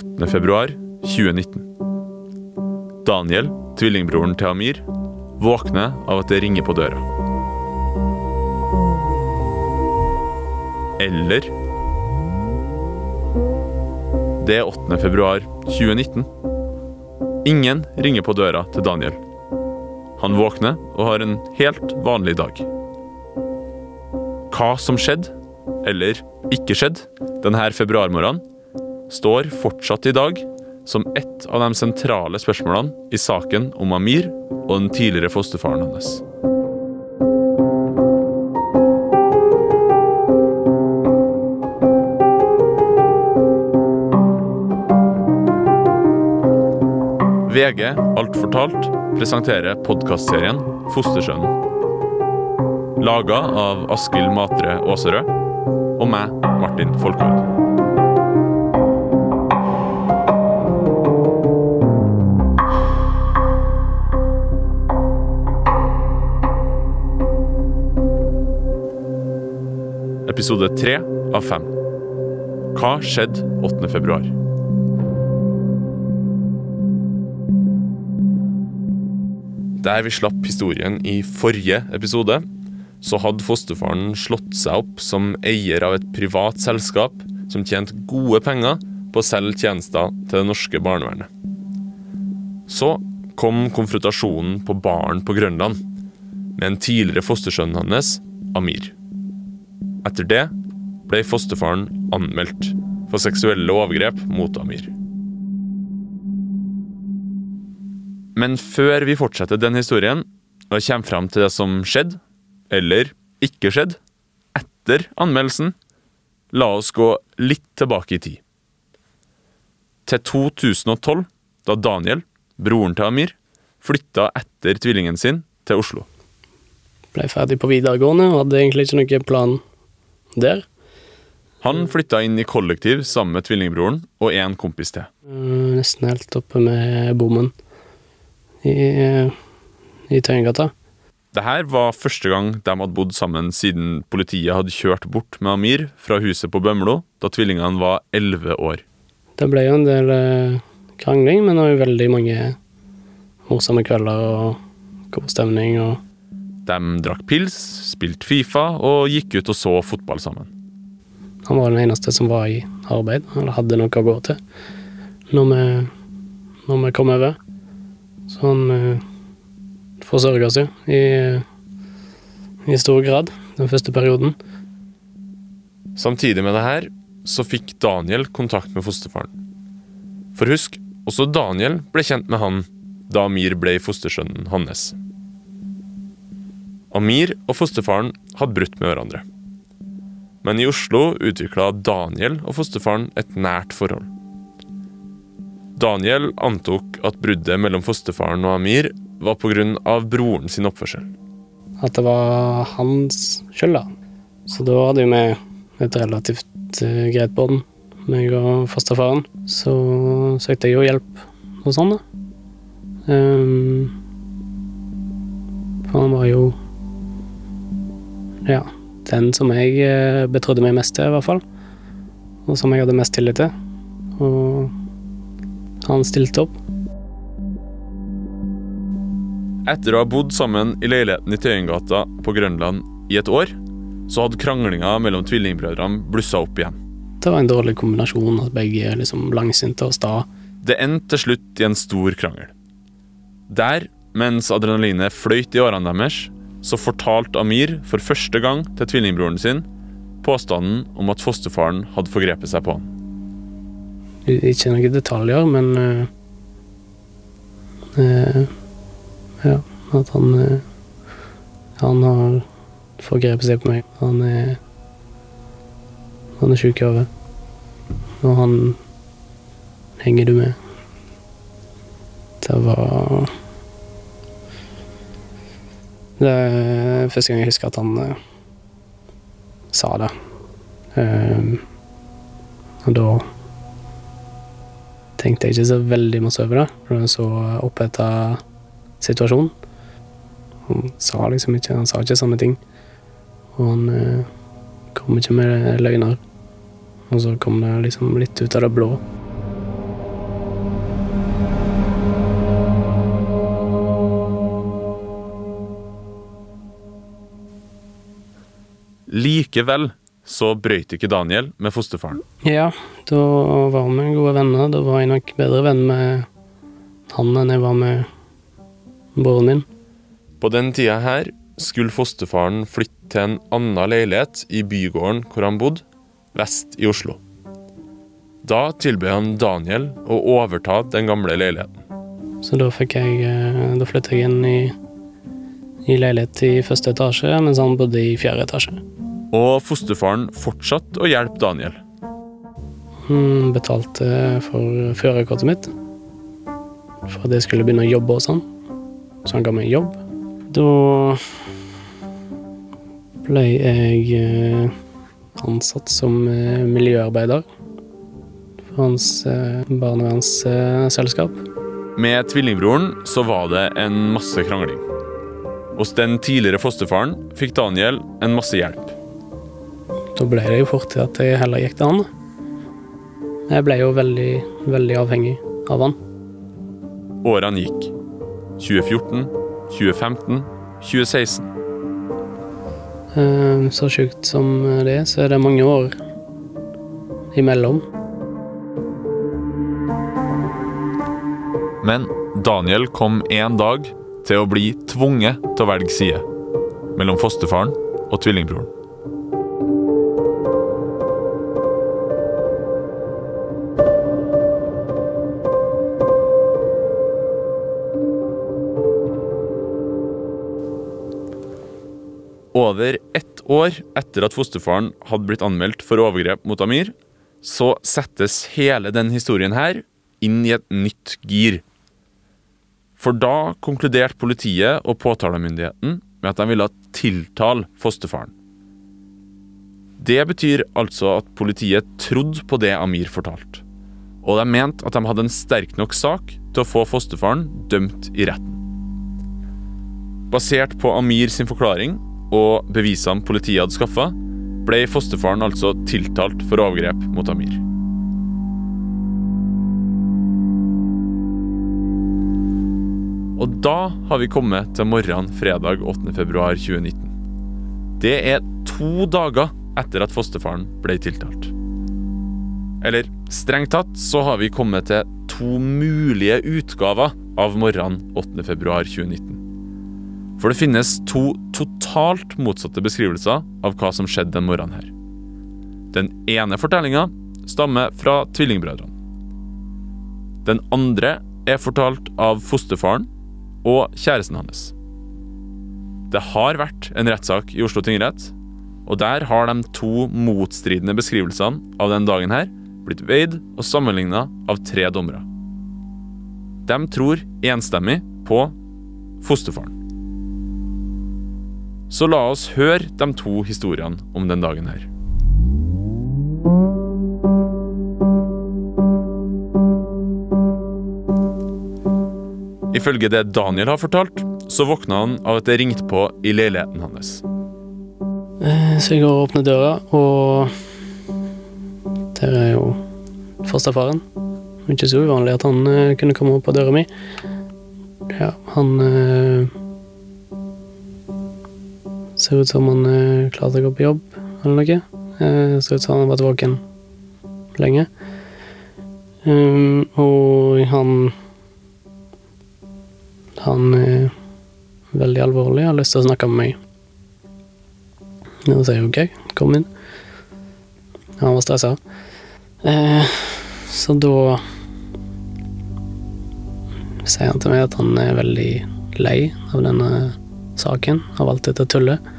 8. februar 2019. Daniel, tvillingbroren til Amir, våkner av at det ringer på døra. Eller Det er 8. februar 2019. Ingen ringer på døra til Daniel. Han våkner og har en helt vanlig dag. Hva som skjedde, eller ikke skjedde, denne februarmorgenen, står fortsatt i dag som ett av de sentrale spørsmålene i saken om Amir og den tidligere fosterfaren hans. VG Alt fortalt presenterer podkastserien Fostersønnen. Laga av Askild Matre Aaserød og meg, Martin Folkvord. Episode tre av fem. Hva skjedde 8. februar? Der vi slapp historien i forrige episode, så hadde fosterfaren slått seg opp som eier av et privat selskap som tjente gode penger på å selge tjenester til det norske barnevernet. Så kom konfrontasjonen på baren på Grønland med en tidligere fostersønn hans, Amir. Etter det ble fosterfaren anmeldt for seksuelle overgrep mot Amir. Men før vi fortsetter den historien, og kommer fram til det som skjedde, eller ikke skjedde, etter anmeldelsen, la oss gå litt tilbake i tid. Til 2012, da Daniel, broren til Amir, flytta etter tvillingen sin til Oslo. Ble ferdig på videregående og hadde egentlig ikke noen plan der. Han flytta inn i kollektiv sammen med tvillingbroren og en kompis til. Eh, Nesten helt oppe med bommen i, i Tøyengata. Det her var første gang de hadde bodd sammen siden politiet hadde kjørt bort med Amir fra huset på Bømlo da tvillingene var elleve år. Det ble jo en del eh, krangling, men det var jo veldig mange morsomme kvelder og god stemning. og De drakk pils, spilte Fifa og gikk ut og så fotball sammen. Han var den eneste som var i arbeid, eller hadde noe å gå til når vi, når vi kom over. Så han uh, forsørga seg i, i stor grad den første perioden. Samtidig med det her så fikk Daniel kontakt med fosterfaren. For husk, også Daniel ble kjent med han da Amir ble fostersønnen hans. Amir og fosterfaren hadde brutt med hverandre. Men i Oslo utvikla Daniel og fosterfaren et nært forhold. Daniel antok at bruddet mellom fosterfaren og Amir var pga. broren sin oppførsel. At det var hans skyld, da. Så da hadde vi et relativt uh, greit bånd, meg og fosterfaren. Så søkte jeg jo hjelp og sånn, da. Um, for han var jo Ja, den som jeg eh, betrodde meg mest til, i hvert fall. Og som jeg hadde mest tillit til. Og han stilte opp. Etter å ha bodd sammen i leiligheten i Tøyengata på Grønland i et år, så hadde kranglinga mellom tvillingbrødrene blussa opp igjen. Det var en dårlig kombinasjon at begge er liksom langsinte og sta. Det endte til slutt i en stor krangel. Der, mens adrenalinet fløyt i årene deres, så fortalte Amir for første gang til tvillingbroren sin påstanden om at fosterfaren hadde forgrepet seg på han. Ikke noen detaljer, men uh, Ja, at han uh, Han har forgrepet seg på meg. Han er Han er sjuk i hodet. Og han henger du med. Det var Det er første gang jeg husker at han uh, sa det. Eh, og da tenkte jeg ikke så veldig masse over det, for det var en så oppheta situasjon. Han sa liksom ikke Han sa ikke samme ting. Og han uh, kom ikke med løgner. Og så kom det liksom litt ut av det blå. Likevel så brøyt ikke Daniel med fosterfaren. Ja, da var vi gode venner. Da var jeg nok bedre venn med han enn jeg var med broren min. På den tida her skulle fosterfaren flytte til en annen leilighet i bygården hvor han bodde, vest i Oslo. Da tilbød han Daniel å overta den gamle leiligheten. Så da fikk jeg eh, Da flyttet jeg inn i, i leilighet i første etasje, mens han bodde i fjerde etasje. Og fosterfaren fortsatte å hjelpe Daniel. Han betalte for førerkortet mitt. For at jeg skulle begynne å jobbe hos han. Så han ga meg jobb. Da ble jeg eh, ansatt som eh, miljøarbeider for hans eh, barnevernsselskap. Med tvillingbroren så var det en masse krangling. Hos den tidligere fosterfaren fikk Daniel en masse hjelp. Da ble det jo fort til at jeg heller gikk til han. Jeg ble jo veldig, veldig avhengig av han. Årene gikk. 2014, 2015, 2016. Eh, Så sjukt som det, er, så er det mange år imellom. Men Daniel kom en dag til å bli tvunget til å velge side. Mellom fosterfaren og tvillingbroren. Over ett år etter at fosterfaren hadde blitt anmeldt for overgrep mot Amir, så settes hele den historien her inn i et nytt gir. For da konkluderte politiet og påtalemyndigheten med at de ville tiltale fosterfaren. Det betyr altså at politiet trodde på det Amir fortalte. Og de mente at de hadde en sterk nok sak til å få fosterfaren dømt i retten. Basert på Amir sin forklaring og bevisene politiet hadde skaffa, ble fosterfaren altså tiltalt for overgrep mot Amir. Og da har vi kommet til morgenen fredag 8. februar 2019. Det er to dager etter at fosterfaren ble tiltalt. Eller strengt tatt så har vi kommet til to mulige utgaver av morgenen 8. februar 2019. For det finnes to totalt motsatte beskrivelser av hva som skjedde den morgenen her. Den ene fortellinga stammer fra tvillingbrødrene. Den andre er fortalt av fosterfaren og kjæresten hans. Det har vært en rettssak i Oslo tingrett, og der har de to motstridende beskrivelsene av den dagen her blitt veid og sammenligna av tre dommere. De tror enstemmig på fosterfaren. Så la oss høre de to historiene om den dagen her. Ifølge det Daniel har fortalt, så våkna han av at det ringte på i leiligheten hans. Eh, Så jeg går og åpner døra, og der er jo fosterfaren. Er ikke så uvanlig at han eh, kunne komme opp på døra mi. Ja, han eh, ser ut som han er klar å gå på jobb eller noe. Eh, ser ut som han har vært våken lenge. Um, og han Han er veldig alvorlig og har lyst til å snakke med meg. Og sier OK, kom inn. Han var stressa. Eh, så da sier han til meg at han er veldig lei av denne saken, av alt dette tullet.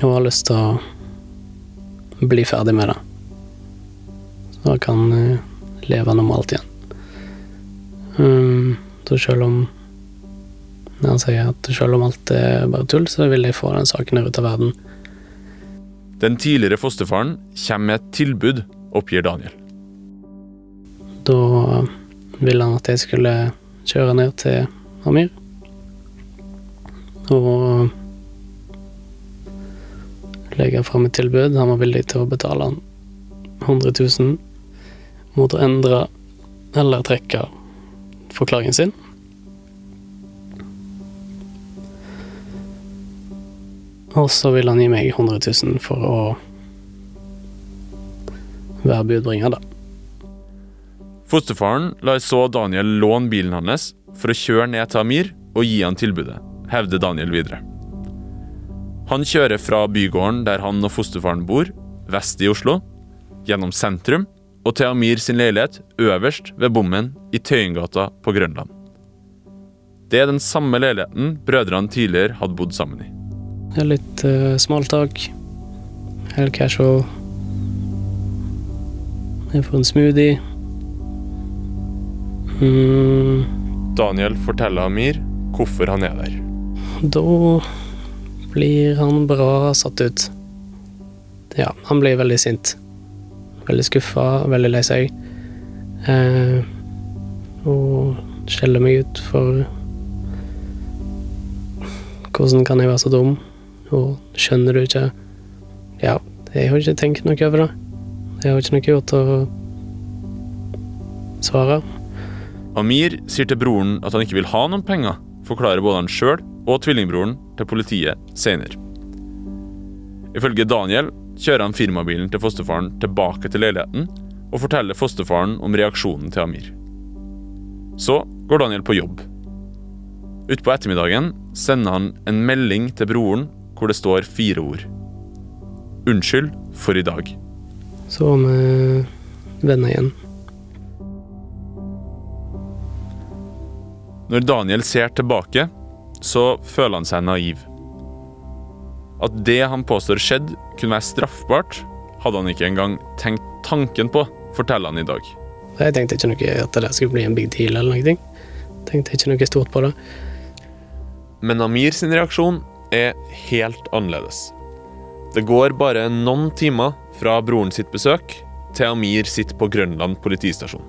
Og har lyst til å bli ferdig med det. Så hun kan leve normalt igjen. Um, så selv om han sier at selv om alt er bare tull, så vil jeg få den saken her ut av verden. Den tidligere fosterfaren kommer med et tilbud, oppgir Daniel. Da ville han at jeg skulle kjøre ned til Amir. Og legge fram et tilbud. Han var villig til å betale han 100 000 mot å endre eller trekke forklaringen sin. Og så vil han gi meg 100 000 for å være budbringer, da. Fosterfaren lar så Daniel låne bilen hans for å kjøre ned til Amir og gi han tilbudet, hevder Daniel videre. Han kjører fra bygården der han og fosterfaren bor, vest i Oslo, gjennom sentrum og til Amir sin leilighet øverst ved bommen i Tøyengata på Grønland. Det er den samme leiligheten brødrene tidligere hadde bodd sammen i. Det er litt uh, smalltalk. Helt casual. Jeg får en smoothie. Mm, Daniel forteller Amir hvorfor han er der. da blir han bra satt ut. Ja, han blir veldig sint. Veldig skuffa, veldig lei seg. Eh, og skjeller meg ut for Hvordan kan jeg være så dum? Og skjønner du ikke Ja, jeg har ikke tenkt noe over det. Jeg har ikke noe gjort å svare. Amir sier til broren at han ikke vil ha noen penger, forklarer både han sjøl og tvillingbroren til politiet senere. Ifølge Daniel kjører han firmabilen til fosterfaren tilbake til leiligheten og forteller fosterfaren om reaksjonen til Amir. Så går Daniel på jobb. Utpå ettermiddagen sender han en melding til broren hvor det står fire ord. Unnskyld for i dag. Så var vi venner igjen. Når Daniel ser tilbake, så føler han seg naiv. At det han påstår skjedde, kunne være straffbart, hadde han ikke engang tenkt tanken på, forteller han i dag. Jeg tenkte ikke noe at det skulle bli en big deal eller noe. Tenkte ikke noe stort på det. Men Amir sin reaksjon er helt annerledes. Det går bare noen timer fra broren sitt besøk til Amir sitter på Grønland politistasjon.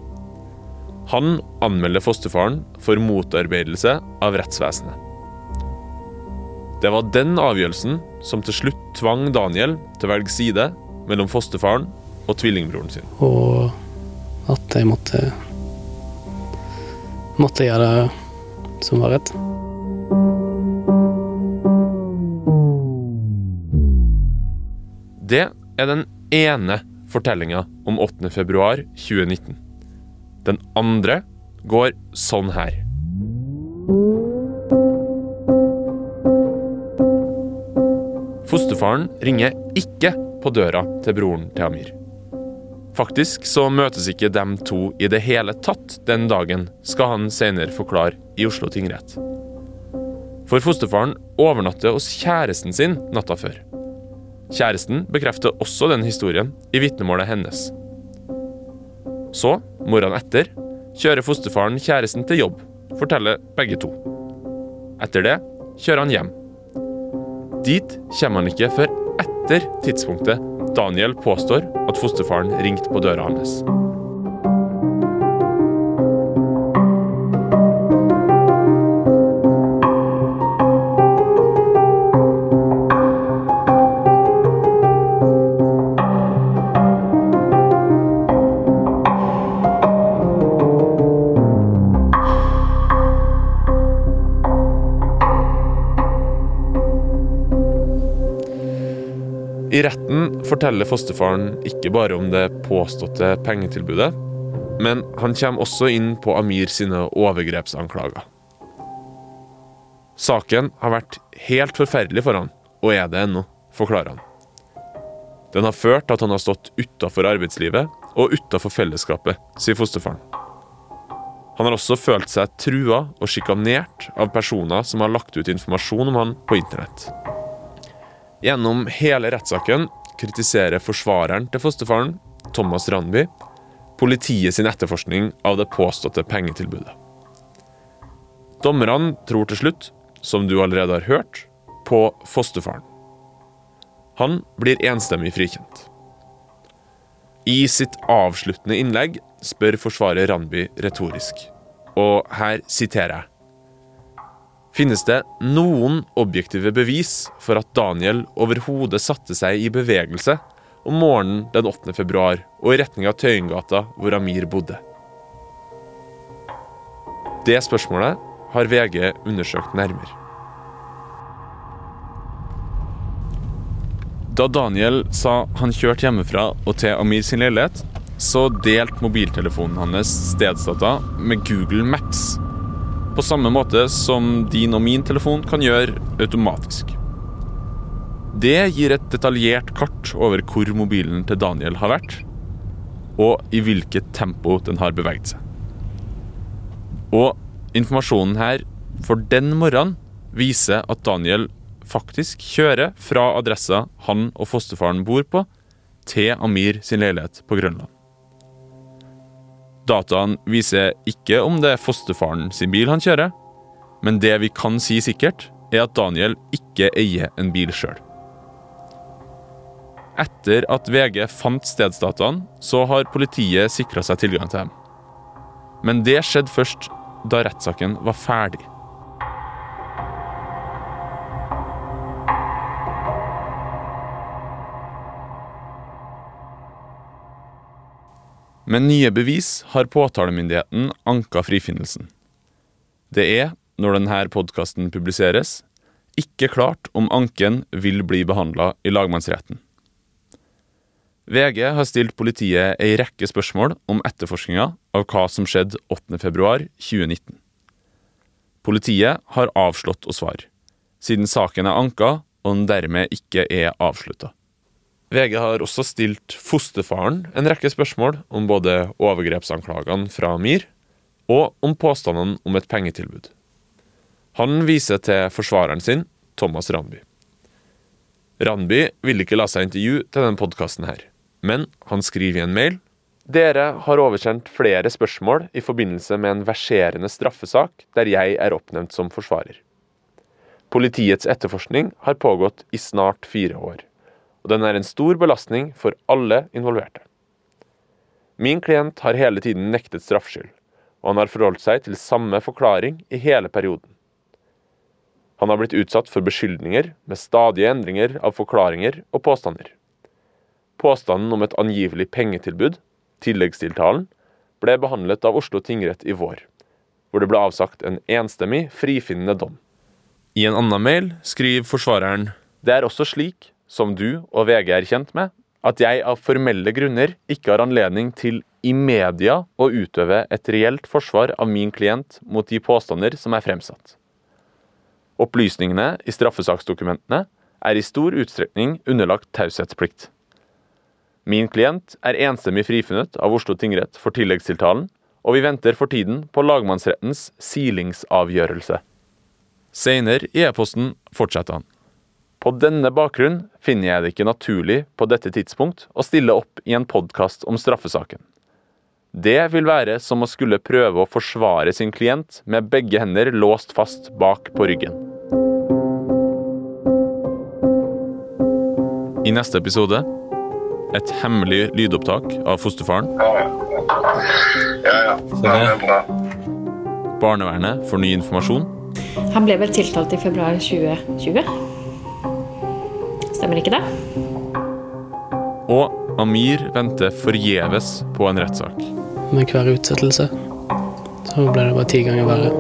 Han anmelder fosterfaren for motarbeidelse av rettsvesenet. Det var den avgjørelsen som til slutt tvang Daniel til å velge side mellom fosterfaren og tvillingbroren sin. Og at jeg måtte Måtte gjøre det som var rett. Det er den ene fortellinga om 8. februar 2019. Den andre går sånn her. Fosterfaren ringer ikke på døra til broren til Amir. Faktisk så møtes ikke dem to i det hele tatt den dagen, skal han senere forklare i Oslo tingrett. For fosterfaren overnatter hos kjæresten sin natta før. Kjæresten bekrefter også den historien i vitnemålet hennes. Så, morgenen etter, kjører fosterfaren kjæresten til jobb, forteller begge to. Etter det kjører han hjem. Dit kommer han ikke før etter tidspunktet Daniel påstår at fosterfaren ringte på døra hans. I retten forteller fosterfaren ikke bare om det påståtte pengetilbudet, men han kommer også inn på Amir sine overgrepsanklager. Saken har vært helt forferdelig for han, og er det ennå, forklarer han. Den har ført til at han har stått utafor arbeidslivet og utafor fellesskapet, sier fosterfaren. Han har også følt seg trua og sjikanert av personer som har lagt ut informasjon om han på internett. Gjennom hele rettssaken kritiserer forsvareren til fosterfaren, Thomas Randby, politiet sin etterforskning av det påståtte pengetilbudet. Dommerne tror til slutt, som du allerede har hørt, på fosterfaren. Han blir enstemmig frikjent. I sitt avsluttende innlegg spør forsvarer Randby retorisk, og her siterer jeg. Finnes det noen objektive bevis for at Daniel overhodet satte seg i bevegelse om morgenen den 8. februar og i retning av Tøyengata, hvor Amir bodde? Det spørsmålet har VG undersøkt nærmere. Da Daniel sa han kjørte hjemmefra og til Amir sin leilighet, så delte mobiltelefonen hans stedsdata med Google Maps. På samme måte som din og min telefon kan gjøre automatisk. Det gir et detaljert kart over hvor mobilen til Daniel har vært, og i hvilket tempo den har beveget seg. Og informasjonen her for den morgenen viser at Daniel faktisk kjører fra adressa han og fosterfaren bor på, til Amir sin leilighet på Grønland. Dataen viser ikke om det er fosterfaren sin bil han kjører, men det vi kan si sikkert, er at Daniel ikke eier en bil sjøl. Etter at VG fant stedsdataene, så har politiet sikra seg tilgang til dem. Men det skjedde først da rettssaken var ferdig. Med nye bevis har påtalemyndigheten anka frifinnelsen. Det er, når denne podkasten publiseres, ikke klart om anken vil bli behandla i lagmannsretten. VG har stilt politiet ei rekke spørsmål om etterforskninga av hva som skjedde 8.2.2019. Politiet har avslått å svare, siden saken er anka og den dermed ikke er avslutta. VG har også stilt fosterfaren en rekke spørsmål om både overgrepsanklagene fra Amir og om påstandene om et pengetilbud. Han viser til forsvareren sin, Thomas Randby. Randby vil ikke la seg intervjue til denne podkasten men han skriver i en mail dere har oversendt flere spørsmål i forbindelse med en verserende straffesak der jeg er oppnevnt som forsvarer. Politiets etterforskning har pågått i snart fire år, og den er en stor belastning for alle involverte. Min klient har hele tiden nektet straffskyld, og han har forholdt seg til samme forklaring i hele perioden. Han har blitt utsatt for beskyldninger med stadige endringer av forklaringer og påstander. Påstanden om et angivelig pengetilbud, tilleggstiltalen, ble behandlet av Oslo tingrett i vår, hvor det ble avsagt en enstemmig frifinnende dom. I en annen mail skriver forsvareren det er også slik, som du og VG er kjent med, at jeg av formelle grunner ikke har anledning til i media å utøve et reelt forsvar av min klient mot de påstander som er fremsatt. Opplysningene i straffesaksdokumentene er i stor utstrekning underlagt taushetsplikt. Min klient er enstemmig frifunnet av Oslo tingrett for tilleggstiltalen, og vi venter for tiden på lagmannsrettens silingsavgjørelse. Senere i e-posten fortsetter han. På denne bakgrunn finner jeg det ikke naturlig på dette tidspunkt å stille opp i en podkast om straffesaken. Det vil være som å skulle prøve å forsvare sin klient med begge hender låst fast bak på ryggen. I neste episode et hemmelig lydopptak av fosterfaren. Ja, ja. ja, det er bra. Barnevernet får ny informasjon. Han ble vel tiltalt i februar 2020? Stemmer ikke det? Og Amir venter forgjeves på en rettssak. Med hver utsettelse så ble det bare ti ganger verre.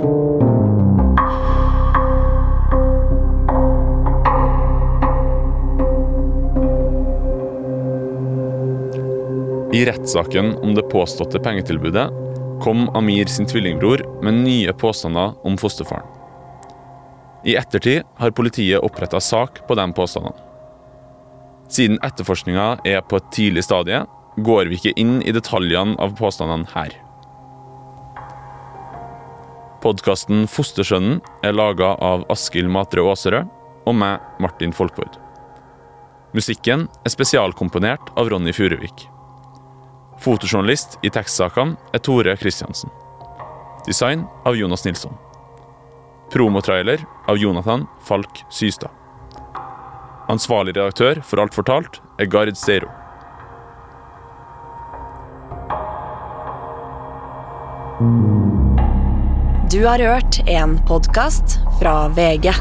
I rettssaken om det påståtte pengetilbudet kom Amir sin tvillingbror med nye påstander om fosterfaren. I ettertid har politiet oppretta sak på de påstandene. Siden etterforskninga er på et tidlig stadie, går vi ikke inn i detaljene av påstandene her. Podkasten Fostersønnen er laga av Askild Matre Aaserød og meg, Martin Folkvord. Musikken er spesialkomponert av Ronny Furuvik. Fotojournalist i tekstsakene er Tore Kristiansen. Design av Jonas Nilsson. Promotrailer av Jonathan Falk Systad. Ansvarlig redaktør for Alt fortalt er Gard Steiro. Du har hørt en podkast fra VG.